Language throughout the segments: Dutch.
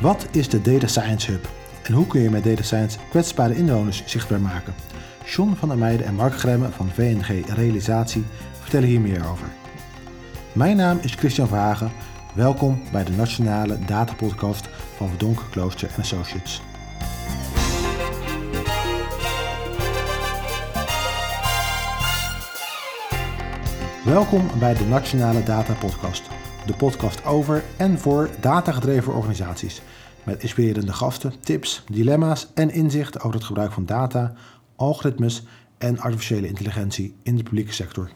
Wat is de Data Science Hub en hoe kun je met Data Science kwetsbare inwoners zichtbaar maken? John van der Meijden en Mark Gremme van VNG Realisatie vertellen hier meer over. Mijn naam is Christian Verhagen. Welkom bij de Nationale Data Podcast van Verdonk Klooster Associates. Welkom bij de Nationale Data Podcast. De podcast over en voor datagedreven organisaties. Met inspirerende gasten, tips, dilemma's en inzichten over het gebruik van data, algoritmes en artificiële intelligentie in de publieke sector.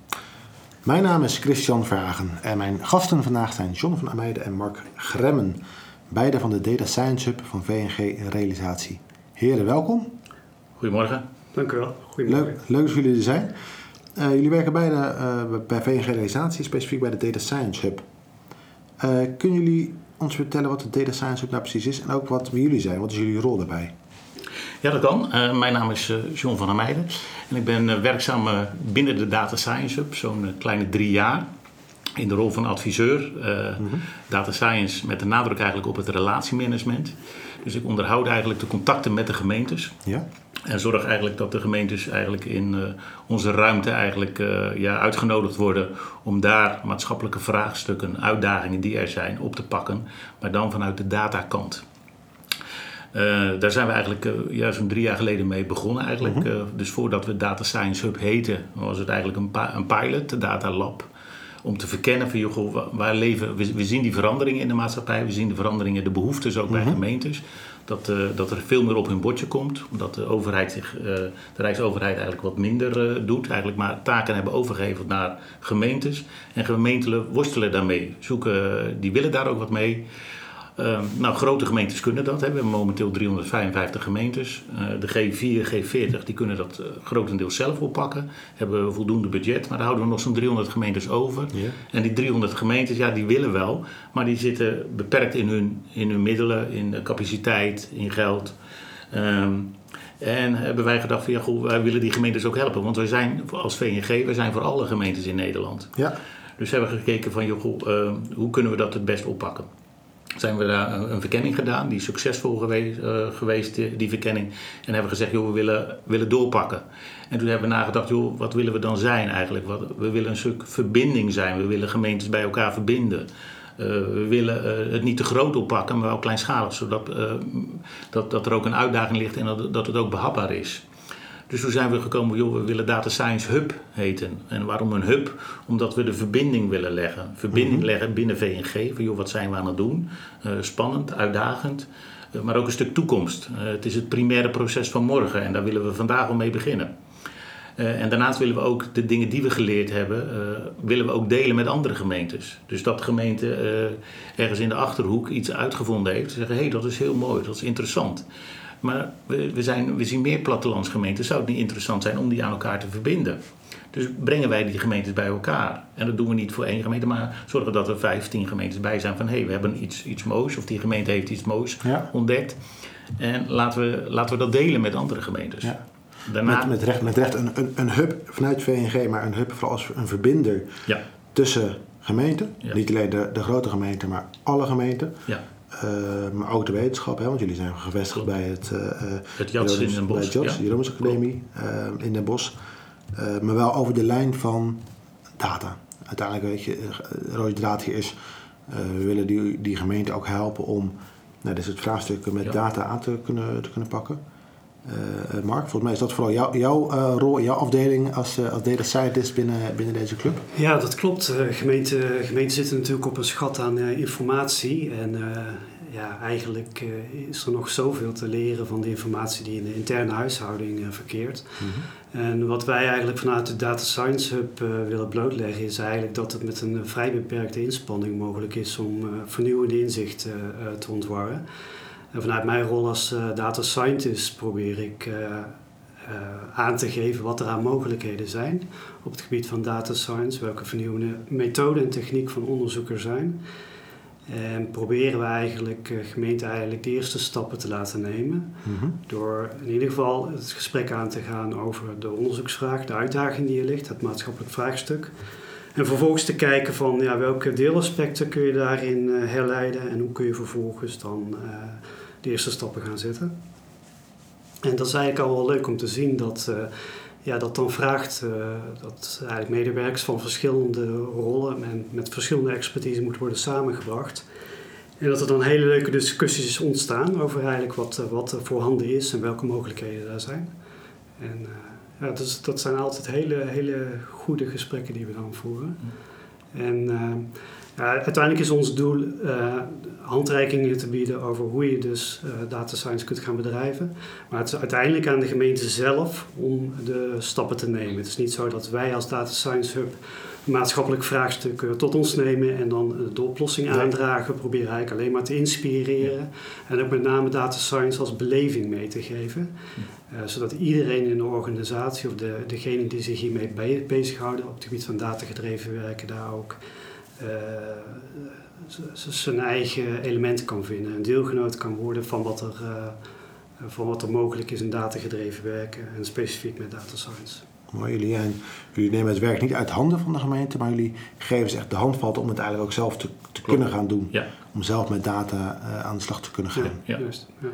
Mijn naam is Christian Verhagen en mijn gasten vandaag zijn John van Ameide en Mark Gremmen. Beide van de Data Science Hub van VNG Realisatie. Heren, welkom. Goedemorgen. Dank u wel. Goedemorgen. Leuk, leuk dat jullie er zijn. Uh, jullie werken beide uh, bij VNG Realisatie, specifiek bij de Data Science Hub. Uh, kunnen jullie ons vertellen wat de Data Science Hub nou precies is en ook wat wie jullie zijn? Wat is jullie rol daarbij? Ja, dat kan. mijn naam is John van der Meijden en ik ben werkzaam binnen de Data Science Hub, zo'n kleine drie jaar. In de rol van adviseur, mm -hmm. data science met de nadruk eigenlijk op het relatiemanagement. Dus ik onderhoud eigenlijk de contacten met de gemeentes. Ja. En zorg eigenlijk dat de gemeentes eigenlijk in uh, onze ruimte eigenlijk uh, ja, uitgenodigd worden om daar maatschappelijke vraagstukken, uitdagingen die er zijn, op te pakken, maar dan vanuit de datakant. Uh, daar zijn we eigenlijk ja, zo'n drie jaar geleden mee begonnen. Eigenlijk. -hmm. dus voordat we Data Science Hub heten, was het eigenlijk een, een pilot, de Data Lab om te verkennen van joh, waar leven we, we, zien die veranderingen in de maatschappij, we zien de veranderingen, de behoeftes ook bij mhm. gemeentes. Dat, uh, dat er veel meer op hun bordje komt, omdat de overheid zich, uh, de Rijksoverheid eigenlijk wat minder uh, doet, eigenlijk maar taken hebben overgeheveld naar gemeentes. En gemeenten worstelen daarmee, zoeken, die willen daar ook wat mee. Uh, nou, grote gemeentes kunnen dat. Hè. We hebben momenteel 355 gemeentes. Uh, de G4, G40, die kunnen dat uh, grotendeels zelf oppakken. Hebben we voldoende budget, maar daar houden we nog zo'n 300 gemeentes over. Yeah. En die 300 gemeentes, ja, die willen wel, maar die zitten beperkt in hun, in hun middelen, in capaciteit, in geld. Um, en hebben wij gedacht van ja, goh, wij willen die gemeentes ook helpen. Want wij zijn als VNG, wij zijn voor alle gemeentes in Nederland. Ja. Dus hebben we gekeken van joh, goh, hoe kunnen we dat het best oppakken zijn we daar een, verkenning gedaan, die is succesvol geweest, uh, geweest die verkenning. En hebben gezegd, joh, we willen, willen doorpakken. En toen hebben we nagedacht, joh, wat willen we dan zijn eigenlijk? Wat, we willen een stuk verbinding zijn, we willen gemeentes bij elkaar verbinden. Uh, we willen het niet te groot oppakken, maar wel kleinschalig, zodat dat, dat er ook een uitdaging ligt en dat, dat het ook behapbaar is. Dus toen zijn we gekomen, joh, we willen Data Science Hub heten. En waarom een hub? Omdat we de verbinding willen leggen. Verbinding mhm. leggen binnen VNG. Van joh, wat zijn we aan het doen? Uh, spannend, uitdagend. Uh, maar ook een stuk toekomst. Uh, het is het primaire proces van morgen en daar willen we vandaag al mee beginnen. en daarnaast willen we ook de dingen die we geleerd hebben, willen we ook delen met andere gemeentes. Dus dat gemeente ergens in de achterhoek iets uitgevonden heeft, zeggen: hé, hey, dat is heel mooi, dat is interessant. Maar we, we, zijn, we zien meer plattelandsgemeenten. Zou het niet interessant zijn om die aan elkaar te verbinden? Dus brengen wij die gemeentes bij elkaar. En dat doen we niet voor één gemeente, maar zorgen dat er vijftien gemeentes bij zijn van hé, hey, we hebben iets, iets moois of die gemeente heeft iets moois ontdekt. En laten we, laten we dat delen met andere gemeentes. Ja. Daarna, met, met, recht, met recht een, een, een hub vanuit VNG, maar een hub vooral als een verbinder ja. tussen gemeenten. Niet alleen de, de grote gemeenten, maar alle gemeenten. Uh, maar ook de wetenschap, hè, want jullie zijn gevestigd bij het, uh, het JATS in Den Bosch. Bij de Academie uh, in Den Bosch. maar wel over de lijn van data. Uiteindelijk, weet je, de rode draad hier is, we willen die, die gemeente ook helpen om nou, dit soort vraagstukken met ja. data aan te kunnen, te kunnen pakken. Uh, Mark, volgens mij is dat vooral jou, jouw uh, rol, jouw afdeling als, uh, als data scientist binnen, binnen deze club. Ja, dat klopt. gemeenten gemeente zitten natuurlijk op een schat aan informatie. En ja, eigenlijk is er nog zoveel te leren van de informatie die in de interne huishouding verkeert. Mm-hmm. En wat wij eigenlijk vanuit de Data Science Hub willen blootleggen, is eigenlijk dat het met een vrij beperkte inspanning mogelijk is om vernieuwende inzichten te ontwarren. En vanuit mijn rol als data scientist probeer ik aan te geven wat er aan mogelijkheden zijn op het gebied van data science, welke vernieuwende methoden en techniek van onderzoek er zijn. En proberen we eigenlijk gemeenten eigenlijk de eerste stappen te laten nemen. Mm-hmm. Door in ieder geval het gesprek aan te gaan over de onderzoeksvraag, de uitdaging die er ligt, het maatschappelijk vraagstuk. En vervolgens te kijken van ja, welke deelaspecten kun je daarin herleiden en hoe kun je vervolgens dan de eerste stappen gaan zetten. En dat is eigenlijk al wel leuk om te zien dat ja, dat dan vraagt dat eigenlijk medewerkers van verschillende rollen en met verschillende expertise moeten worden samengebracht. En dat er dan hele leuke discussies ontstaan over eigenlijk wat, eh, wat er voorhanden is en welke mogelijkheden daar zijn. En uh, ja, dus dat zijn altijd hele, hele goede gesprekken die we dan voeren. En uh, ja, uiteindelijk is ons doel handreikingen te bieden over hoe je dus data science kunt gaan bedrijven. Maar het is uiteindelijk aan de gemeente zelf om de stappen te nemen. Het is niet zo dat wij als Data Science Hub maatschappelijk vraagstuk tot ons nemen en dan de oplossing aandragen. Proberen eigenlijk alleen maar te inspireren. En ook met name data science als beleving mee te geven. Uh, zodat iedereen in de organisatie of de, degene die zich hiermee bezighouden op het gebied van datagedreven werken daar ook zijn eigen elementen kan vinden. Een deelgenoot kan worden van wat er, uh, van wat er mogelijk is in datagedreven werken en specifiek met data science. Maar jullie, en, jullie nemen het werk niet uit handen van de gemeente, maar jullie geven ze echt de handvat om het eigenlijk ook zelf te, te kunnen gaan doen. Ja. Om zelf met data uh, aan de slag te kunnen gaan. Ja, juist. Ja.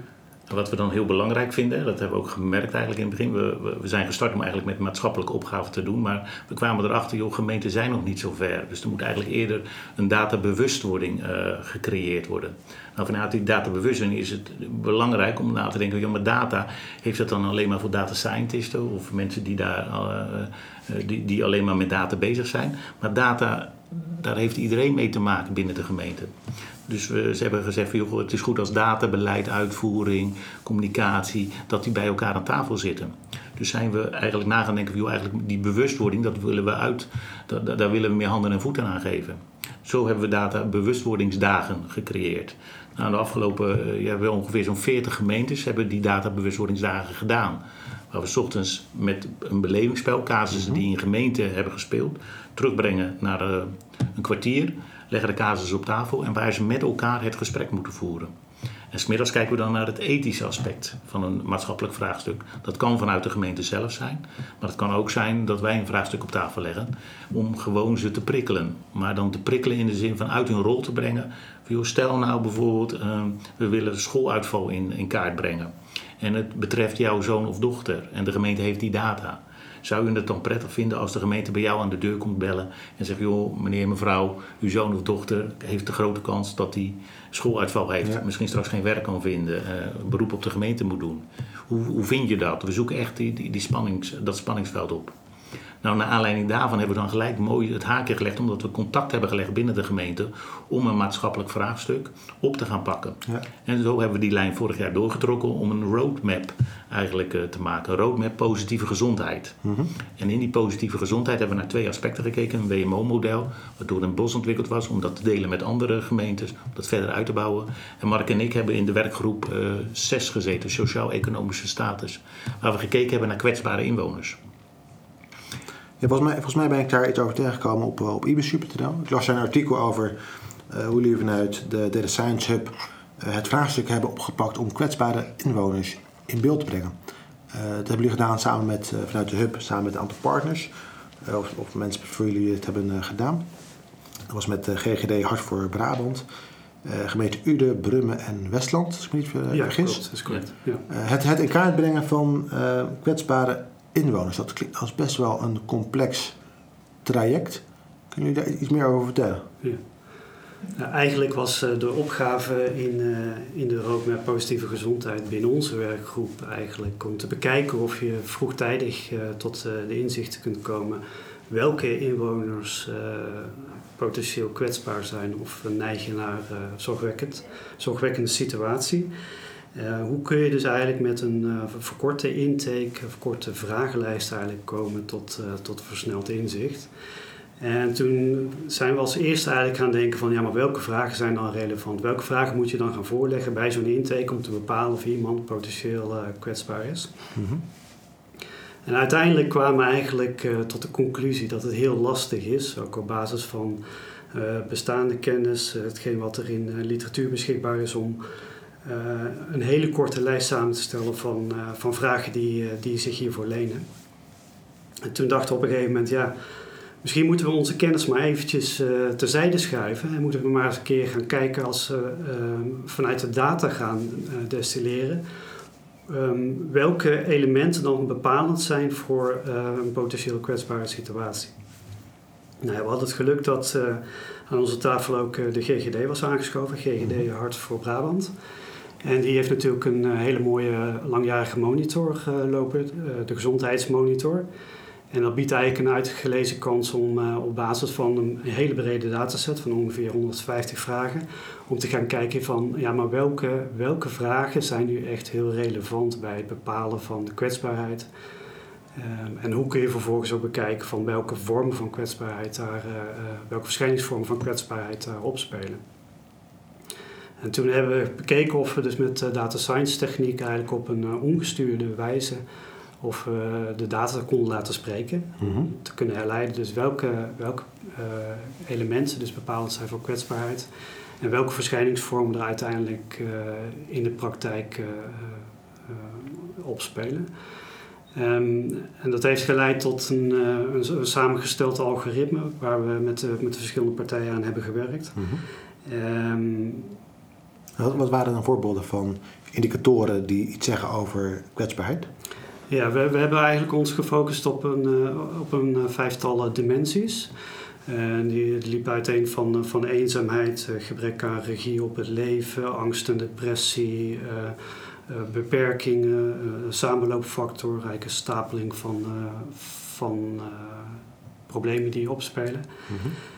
Wat we dan heel belangrijk vinden, dat hebben we ook gemerkt eigenlijk in het begin. We, we, zijn gestart om eigenlijk met maatschappelijke opgaven te doen. Maar we kwamen erachter, joh, gemeenten zijn nog niet zo ver. Dus er moet eigenlijk eerder een databewustwording uh, gecreëerd worden. Nou, vanuit die databewustzijn is het belangrijk om na te denken: joh, maar data, heeft dat dan alleen maar voor data scientisten of mensen die, daar, uh, die, die alleen maar met data bezig zijn? Maar data, daar heeft iedereen mee te maken binnen de gemeente. Dus we, ze hebben gezegd: joh, het is goed als databeleid, uitvoering, communicatie, dat die bij elkaar aan tafel zitten. Dus zijn we eigenlijk na gaan denken: joh, eigenlijk die bewustwording, dat willen we uit, daar willen we meer handen en voeten aan geven. Zo hebben we data bewustwordingsdagen gecreëerd. Nou, de afgelopen uh, ja, wel ongeveer zo'n 40 gemeentes hebben die databewustwordingsdagen gedaan. Waar we s ochtends met een belevingsspel, casussen die in gemeenten hebben gespeeld, terugbrengen naar uh, een kwartier, leggen de casussen op tafel en waar ze met elkaar het gesprek moeten voeren. En smiddags kijken we dan naar het ethische aspect van een maatschappelijk vraagstuk. Dat kan vanuit de gemeente zelf zijn, maar het kan ook zijn dat wij een vraagstuk op tafel leggen om gewoon ze te prikkelen. Maar dan te prikkelen in de zin van uit hun rol te brengen. Stel nou bijvoorbeeld, uh, we willen schooluitval in, in kaart brengen. En het betreft jouw zoon of dochter en de gemeente heeft die data. Zou u het dan prettig vinden als de gemeente bij jou aan de deur komt bellen en zegt: Joh, meneer, mevrouw, uw zoon of dochter heeft de grote kans dat hij schooluitval heeft, misschien straks geen werk kan vinden, uh, beroep op de gemeente moet doen. Hoe, hoe vind je dat? We zoeken echt die, die, die spannings, dat spanningsveld op. Nou, naar aanleiding daarvan hebben we dan gelijk mooi het haakje gelegd, omdat we contact hebben gelegd binnen de gemeente om een maatschappelijk vraagstuk op te gaan pakken. Ja. En zo hebben we die lijn vorig jaar doorgetrokken om een roadmap eigenlijk uh, te maken. Een roadmap positieve gezondheid. Mm -hmm. En in die positieve gezondheid hebben we naar twee aspecten gekeken. Een WMO-model, wat door een bos ontwikkeld was om dat te delen met andere gemeentes, om dat verder uit te bouwen. En Mark en ik hebben in de werkgroep uh, 6 gezeten, sociaal-economische status, waar we gekeken hebben naar kwetsbare inwoners. Ja, volgens, mij, volgens mij ben ik daar iets over tegengekomen op, op ibisuper.nl. Ik las daar een artikel over uh, hoe jullie vanuit de Data Science Hub uh, het vraagstuk hebben opgepakt om kwetsbare inwoners in beeld te brengen. Uh, dat hebben jullie gedaan samen met, vanuit de Hub, samen met een aantal partners. Of, of, mensen voor jullie het hebben gedaan. Dat was met GGD Hart voor Brabant. gemeente Uden, Brummen en Westland, als ik me niet ja, vergis. Klopt, dat is correct. Ja. het, het in kaart brengen van kwetsbare inwoners. Dat klinkt als best wel een complex traject. Kunnen jullie daar iets meer over vertellen? Ja. Nou, eigenlijk was uh, de opgave in, uh, in de roadmap positieve gezondheid binnen onze werkgroep eigenlijk om te bekijken of je vroegtijdig uh, tot de inzichten kunt komen welke inwoners potentieel kwetsbaar zijn of neigen naar zorgwekkend, zorgwekkende situatie. Uh, hoe kun je dus eigenlijk met een uh, verkorte intake, een verkorte vragenlijst eigenlijk komen tot, uh, tot versneld inzicht? En toen zijn we als eerste eigenlijk gaan denken van ja, maar welke vragen zijn dan relevant? Welke vragen moet je dan gaan voorleggen bij zo'n intake om te bepalen of iemand potentieel kwetsbaar is? Mm -hmm. En uiteindelijk kwamen we eigenlijk tot de conclusie dat het heel lastig is, ook op basis van bestaande kennis, hetgeen wat er in literatuur beschikbaar is om een hele korte lijst samen te stellen van, van vragen die, uh, die zich hiervoor lenen. En toen dachten we op een gegeven moment, ja, Misschien moeten we onze kennis maar eventjes terzijde schuiven en moeten we maar eens een keer gaan kijken als we vanuit de data gaan destilleren. Ehm, welke elementen dan bepalend zijn voor een potentieel kwetsbare situatie. Nou, we hadden het geluk dat aan onze tafel ook de GGD was aangeschoven, GGD Hart voor Brabant. En die heeft natuurlijk een eh, hele mooie langjarige monitor uh, lopen, de gezondheidsmonitor. En dat biedt eigenlijk een uitgelezen kans om op basis van een hele brede dataset van ongeveer 150 vragen, om te gaan kijken van ja, maar welke, welke vragen zijn nu echt heel relevant bij het bepalen van de kwetsbaarheid. Um, en hoe kun je vervolgens ook bekijken van welke vormen van kwetsbaarheid daar, welke verschijningsvormen van kwetsbaarheid daar opspelen. En toen hebben we bekeken of we dus met eh, data science techniek eigenlijk op een eh, ongestuurde wijze of we de data konden laten spreken. Mhm. Te kunnen herleiden dus welke, welke uh, elementen dus bepalend zijn voor kwetsbaarheid. En welke verschijningsvormen er uiteindelijk uh, in de praktijk uh, opspelen. Um, en dat heeft geleid tot een, een, een, samengesteld algoritme waar we met, met de verschillende partijen aan hebben gewerkt. Mm um, wat, waren dan voorbeelden van indicatoren die iets zeggen over kwetsbaarheid? Ja, we, we hebben eigenlijk ons gefocust op een, uh, op een uh, vijftal dimensies. En die liep uiteen van, van eenzaamheid, gebrek aan regie op het leven, angst en depressie, beperkingen, samenloopfactor, een stapeling van, van problemen die opspelen. Mm en,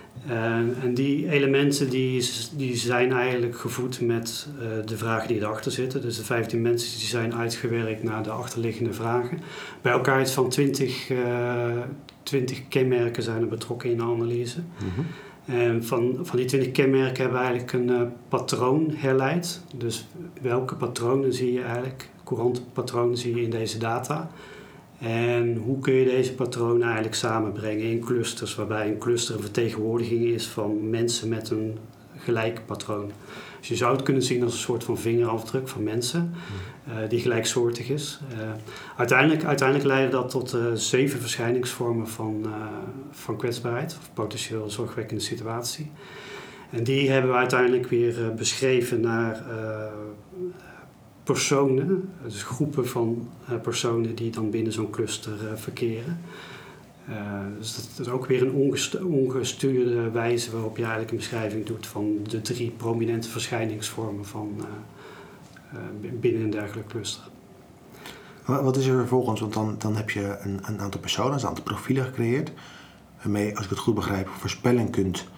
en die elementen die, die zijn eigenlijk gevoed met uh, de vragen die erachter zitten. Dus de vijf dimensies die zijn uitgewerkt naar de achterliggende vragen. Bij elkaar iets van twintig, uh, twintig kenmerken zijn er betrokken in de analyse. Mm En van, van die twintig kenmerken hebben we eigenlijk een uh, patroon herleid. Dus welke patronen zie je eigenlijk, courante patronen zie je in deze data. En hoe kun je deze patronen eigenlijk samenbrengen in clusters, waarbij een cluster een vertegenwoordiging is van mensen met een gelijk patroon. Dus je zou het kunnen zien als een soort van vingerafdruk van mensen uh, die gelijksoortig is. Uh, uiteindelijk, uiteindelijk leidde dat tot uh, zeven verschijningsvormen van, van kwetsbaarheid of potentieel zorgwekkende situatie. En die hebben we uiteindelijk weer beschreven naar personen, dus groepen van uh, personen die dan binnen zo'n cluster uh, verkeren. Uh, dus dat is ook weer een ongestuurde wijze waarop je eigenlijk een beschrijving doet van de drie prominente verschijningsvormen van binnen een dergelijk cluster. Wat is er vervolgens? Want dan, dan heb je een, een aantal personen, een aantal profielen gecreëerd, waarmee, als ik het goed begrijp, voorspelling kunt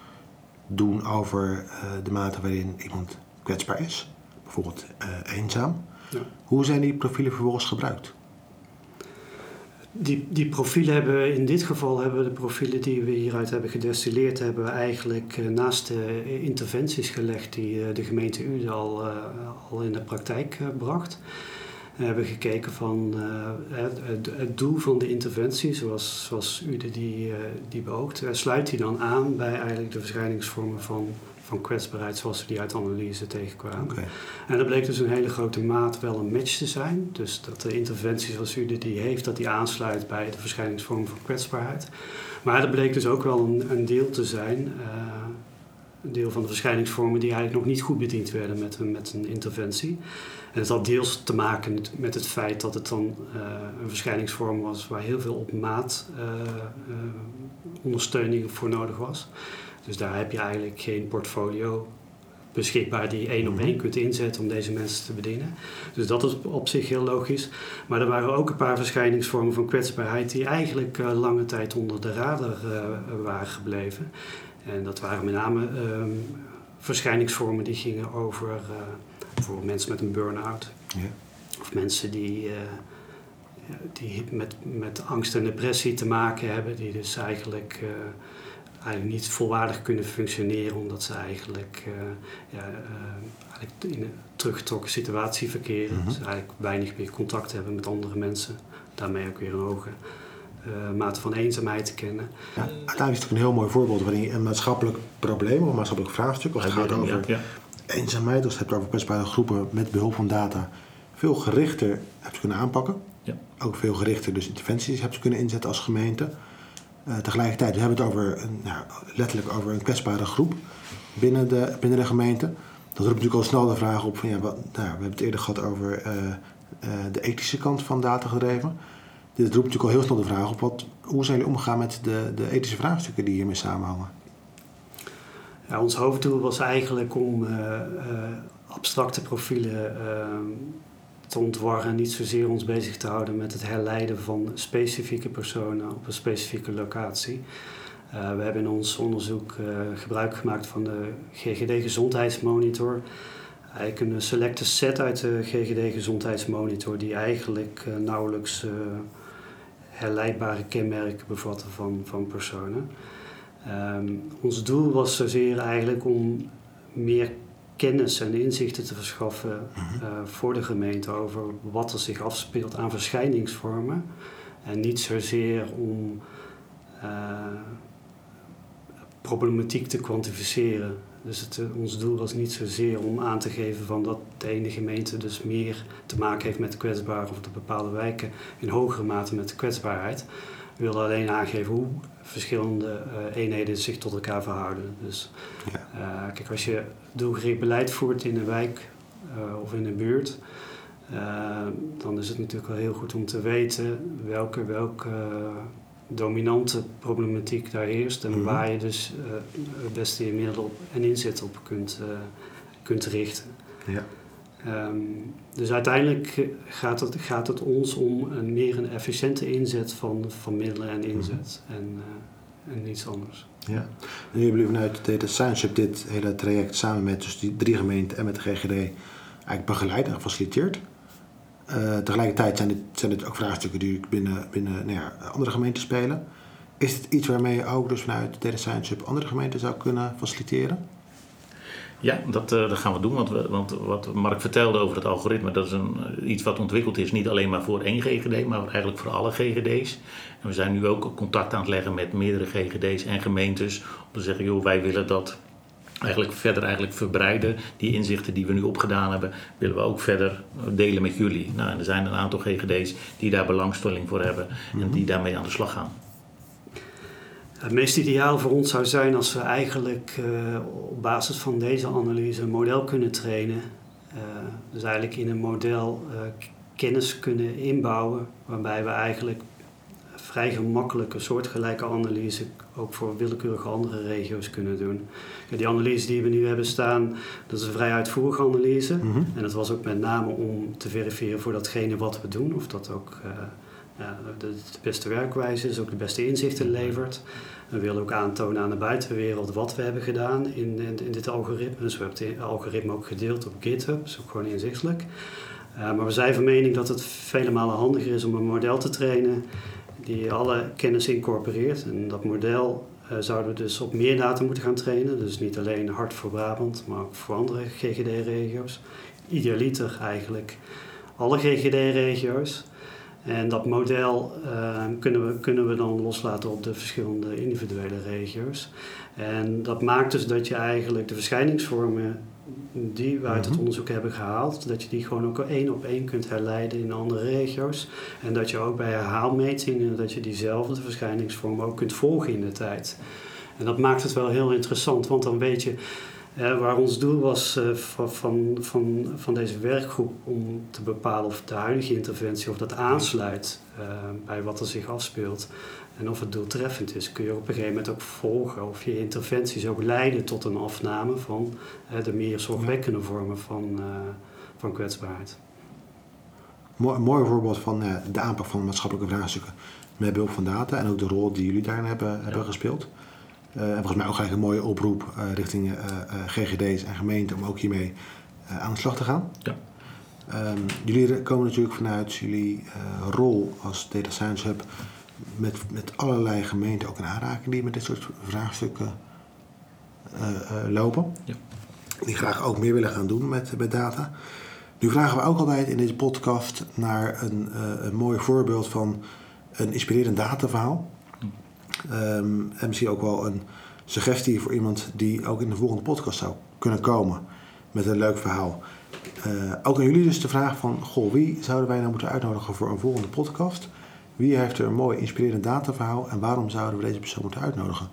doen over de mate waarin iemand kwetsbaar is bijvoorbeeld uh, eenzaam. Ja. Hoe zijn die profielen vervolgens gebruikt? Die, die profielen hebben we in dit geval hebben we de profielen die we hieruit hebben gedestilleerd, hebben we eigenlijk uh, naast de interventies gelegd die de gemeente Ude al, al in de praktijk bracht. We hebben gekeken van het, het, doel van de interventie, zoals, zoals Ude die, die beoogt, sluit die dan aan bij eigenlijk de verschijningsvormen van van kwetsbaarheid zoals we die uit analyse tegenkwamen. Okay. En dat bleek dus een hele grote maat wel een match te zijn. Dus dat de interventie zoals u die heeft, dat die aansluit bij de verschijningsvorm van kwetsbaarheid. Maar dat bleek dus ook wel een, een deel te zijn, uh, een deel van de verschijningsvormen die eigenlijk nog niet goed bediend werden met een, met een interventie. En dat had deels te maken met het feit dat het dan uh, een verschijningsvorm was waar heel veel op maat uh, ondersteuning voor nodig was. Dus daar heb je eigenlijk geen portfolio beschikbaar die je één op mhm. één kunt inzetten om deze mensen te bedienen. Dus dat is op zich heel logisch. Maar er waren ook een paar verschijningsvormen van kwetsbaarheid die eigenlijk uh, lange tijd onder de radar uh, waren gebleven. En dat waren met name um, verschijningsvormen die gingen over uh, bijvoorbeeld mensen met een burn-out. Ja. Of mensen die, die met, met angst en depressie te maken hebben, die dus eigenlijk eigenlijk niet volwaardig kunnen functioneren omdat ze eigenlijk, uh, ja, uh, eigenlijk in een teruggetrokken situatie verkeren. Mm Dus eigenlijk weinig meer contact hebben met andere mensen. Daarmee ook weer een hoge uh, mate van eenzaamheid te kennen. Ja, uiteindelijk is het een heel mooi voorbeeld waarin je een maatschappelijk probleem of een maatschappelijk vraagstuk, als het gaat over ja, ja. eenzaamheid, als het gaat over kwetsbare groepen met behulp van data, veel gerichter hebt kunnen aanpakken. Ja. Ook veel gerichter dus interventies hebt kunnen inzetten als gemeente. Uh, tegelijkertijd, we hebben het over nou, letterlijk over een kwetsbare groep binnen de, binnen de gemeente. Dat roept natuurlijk al snel de vraag op van ja, nou, we hebben het eerder gehad over uh, de ethische kant van data gedreven. Dit roept natuurlijk al heel snel de vraag op wat, hoe zijn jullie omgegaan met de, de ethische vraagstukken die hiermee samenhangen? Ja, ons hoofddoel was eigenlijk om abstracte profielen te ontwarren, niet zozeer ons bezig te houden met het herleiden van specifieke personen op een specifieke locatie. Uh, we hebben in ons onderzoek uh, gebruik gemaakt van de GGD Gezondheidsmonitor. Eigenlijk een selecte set uit de GGD Gezondheidsmonitor die eigenlijk uh, nauwelijks herleidbare kenmerken bevatten van, van personen. Um, ons doel was zozeer eigenlijk om meer kennis en inzichten te verschaffen uh, voor de gemeente over wat er zich afspeelt aan verschijningsvormen. En niet zozeer om uh, problematiek te kwantificeren. Dus het, uh, ons doel was niet zozeer om aan te geven van dat de ene gemeente dus meer te maken heeft met de kwetsbaar of de bepaalde wijken in hogere mate met de kwetsbaarheid. We wilden alleen aangeven hoe verschillende uh, eenheden zich tot elkaar verhouden. Dus ja. uh, kijk, als je doelgericht beleid voert in een wijk uh, of in een buurt, dan is het natuurlijk wel heel goed om te weten welke, welke dominante problematiek daar heerst en mm -hmm. waar je dus het beste je middelen op en inzet op kunt, kunt richten. Ja. Um, dus uiteindelijk gaat het, gaat het ons om een meer een efficiënte inzet van, van middelen en inzet mm -hmm. en, uh, en niets anders. Ja, en jullie hebben vanuit Data Science dit hele traject samen met dus die drie gemeenten en met de GGD eigenlijk begeleid en gefaciliteerd. Uh, tegelijkertijd zijn dit, zijn dit ook vraagstukken die binnen, binnen nou ja, andere gemeenten spelen. Is het iets waarmee je ook dus vanuit Data Science Hub andere gemeenten zou kunnen faciliteren? Ja, dat, uh, dat gaan we doen. Want, we, want wat Mark vertelde over het algoritme, dat is een, iets wat ontwikkeld is, niet alleen maar voor één GGD, maar eigenlijk voor alle GGD's. En we zijn nu ook contact aan het leggen met meerdere GGD's en gemeentes om te zeggen, joh, wij willen dat eigenlijk verder eigenlijk verbreiden. Die inzichten die we nu opgedaan hebben, willen we ook verder delen met jullie. Nou, en er zijn een aantal GGD's die daar belangstelling voor hebben en die daarmee aan de slag gaan. Het meest ideaal voor ons zou zijn als we eigenlijk uh, op basis van deze analyse een model kunnen trainen. Uh, dus eigenlijk in een model uh, kennis kunnen inbouwen, waarbij we eigenlijk vrij gemakkelijke soortgelijke analyse ook voor willekeurige andere regio's kunnen doen. Ja, die analyse die we nu hebben staan, dat is een vrij uitvoerige analyse. Mm -hmm. En dat was ook met name om te verifiëren voor datgene wat we doen, of dat ook ja, de, beste werkwijze is, ook de beste inzichten levert. We willen ook aantonen aan de buitenwereld wat we hebben gedaan in, in, dit algoritme. Dus we hebben het algoritme ook gedeeld op GitHub, dus ook gewoon inzichtelijk. Uh, maar we zijn van mening dat het vele malen handiger is om een model te trainen die alle kennis incorporeert. En dat model uh, zouden we dus op meer data moeten gaan trainen. Dus niet alleen hard voor Brabant, maar ook voor andere GGD-regio's. Idealiter eigenlijk alle GGD-regio's. En dat model uh, kunnen, we, kunnen we dan loslaten op de verschillende individuele regio's. En dat maakt dus dat je eigenlijk de verschijningsvormen die we uit het mhm. onderzoek hebben gehaald, dat je die gewoon ook één op één kunt herleiden in andere regio's. En dat je ook bij herhaalmetingen, dat je diezelfde verschijningsvormen ook kunt volgen in de tijd. En dat maakt het wel heel interessant, want dan weet je uh, waar ons doel was uh, van, van, van, van, deze werkgroep om te bepalen of de huidige interventie of dat aansluit uh, bij wat er zich afspeelt en of het doeltreffend is, kun je op een gegeven moment ook volgen of je interventies ook leiden tot een afname van de meer zorgwekkende vormen van, van kwetsbaarheid. Mooi, voorbeeld van de aanpak van maatschappelijke vraagstukken met behulp van data en ook de rol die jullie daarin hebben, ja. hebben gespeeld. Uh, en volgens mij ook eigenlijk een mooie oproep uh, richting uh, GGD's en gemeenten om ook hiermee aan de slag te gaan. Ja. Um, jullie komen natuurlijk vanuit jullie rol als Data Science Hub met, met allerlei gemeenten ook in aanraking die met dit soort vraagstukken lopen. Ja. Die graag ook meer willen gaan doen met, met data. Nu vragen we ook altijd in deze podcast naar een, een mooi voorbeeld van een inspirerend dataverhaal. Um, en misschien ook wel een suggestie voor iemand die ook in de volgende podcast zou kunnen komen met een leuk verhaal. Uh, ook aan jullie dus de vraag van, goh, wie zouden wij nou moeten uitnodigen voor een volgende podcast? Wie heeft er een mooi inspirerend dataverhaal en waarom zouden we deze persoon moeten uitnodigen?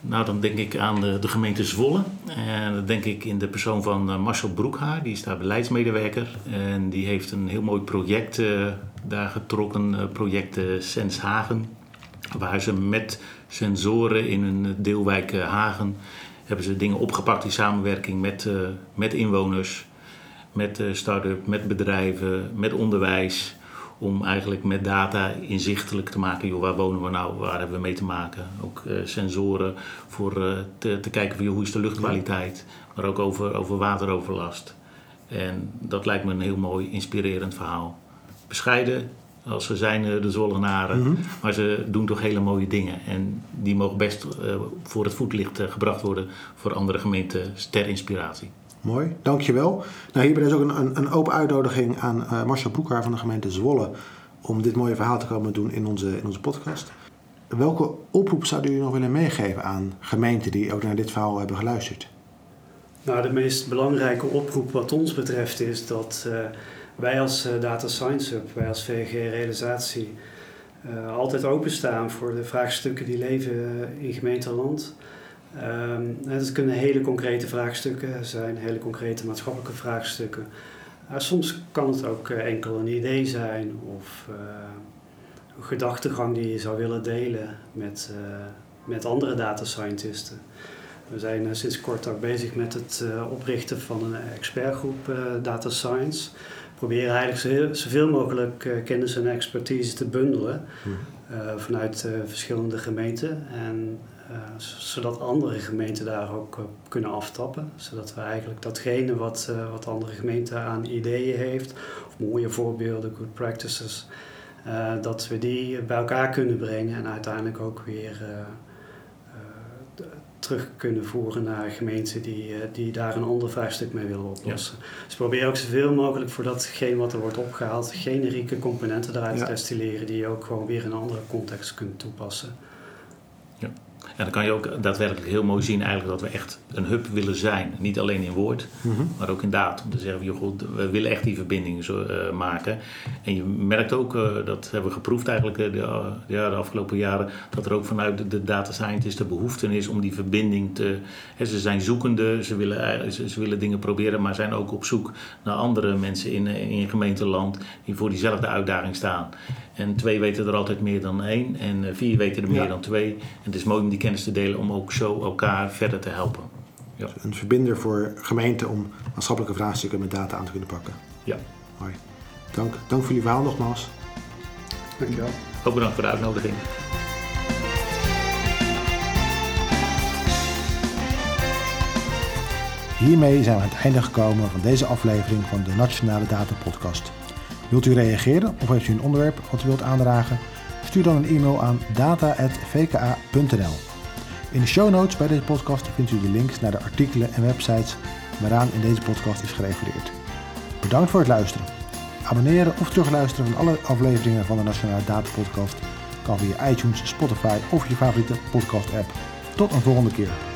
Nou, dan denk ik aan de, gemeente Zwolle. En dan denk ik in de persoon van uh, Marcel Broekhaar. Die is daar beleidsmedewerker. En die heeft een heel mooi project uh, daar getrokken. Uh, project Senshagen. Waar ze met sensoren in een deelwijk Hagen... hebben ze dingen opgepakt in samenwerking met, met inwoners. Met start-up, met bedrijven, met onderwijs om eigenlijk met data inzichtelijk te maken, joh, waar wonen we nou, waar hebben we mee te maken. Ook uh, sensoren voor uh, te, te, kijken van joh, hoe is de luchtkwaliteit, maar ook over, over wateroverlast. En dat lijkt me een heel mooi, inspirerend verhaal. Bescheiden als ze zijn, uh, de Zollenaren, mm -hmm. maar ze doen toch hele mooie dingen. En die mogen best voor het voetlicht gebracht worden voor andere gemeenten ter inspiratie. Mooi, dankjewel. Nou, hierbij is ook een, een, een open uitnodiging aan uh, Marcel Broekhaar van de gemeente Zwolle om dit mooie verhaal te komen doen in onze, in onze podcast. Welke oproep zouden jullie nog willen meegeven aan gemeenten die ook naar dit verhaal hebben geluisterd? Nou, de meest belangrijke oproep wat ons betreft is dat uh, wij als uh, Data Science Hub, wij als VG Realisatie, uh, altijd openstaan voor de vraagstukken die leven in gemeenteland. Um, het kunnen hele concrete vraagstukken zijn, hele concrete maatschappelijke vraagstukken. Soms kan het ook enkel een idee zijn of uh, een gedachtegang die je zou willen delen met, met andere data scientisten. We zijn sinds kort ook bezig met het oprichten van een expertgroep Data Science. We proberen eigenlijk zoveel mogelijk kennis en expertise te bundelen mm. vanuit verschillende gemeenten. En zodat andere gemeenten daar ook op kunnen aftappen. Zodat we eigenlijk datgene wat, wat andere gemeenten aan ideeën heeft, of mooie voorbeelden, good practices, dat we die bij elkaar kunnen brengen en uiteindelijk ook weer terug kunnen voeren naar gemeenten die, die daar een ander vraagstuk mee willen oplossen. Ja. Dus we proberen ook zoveel mogelijk voor datgene wat er wordt opgehaald, generieke componenten eruit ja. te destilleren die je ook gewoon weer in een andere context kunt toepassen. Ja. En dan kan je ook daadwerkelijk heel mooi zien eigenlijk dat we echt een hub willen zijn. Niet alleen in woord, mm -hmm. maar ook in daad. Om te zeggen, joh, goed, we willen echt die verbinding zo, uh, maken. En je merkt ook, uh, dat hebben we geproefd eigenlijk uh, de, ja, de afgelopen jaren, dat er ook vanuit de, de data scientist de behoefte is om die verbinding te... Hè, ze zijn zoekende, ze willen, ze, ze, willen dingen proberen, maar zijn ook op zoek naar andere mensen in, in je gemeenteland die voor diezelfde uitdaging staan. En twee weten er altijd meer dan één en vier weten er meer ja. dan twee. En het is mooi om die kennis te delen om ook zo elkaar verder te helpen. Ja. Een verbinder voor gemeenten om maatschappelijke vraagstukken met data aan te kunnen pakken. Ja. Mooi. Dank, dank voor jullie verhaal nogmaals. Dankjewel. Ook bedankt voor de uitnodiging. Hiermee zijn we aan het einde gekomen van deze aflevering van de Nationale Data Podcast. Wilt u reageren of heeft u een onderwerp wat u wilt aandragen? Stuur dan een e-mail aan data.vka.nl. In de show notes bij deze podcast vindt u de links naar de artikelen en websites waaraan in deze podcast is gerefereerd. Bedankt voor het luisteren. Abonneren of terugluisteren van alle afleveringen van de Nationale Data Podcast kan via iTunes, Spotify of je favoriete podcast app. Tot een volgende keer.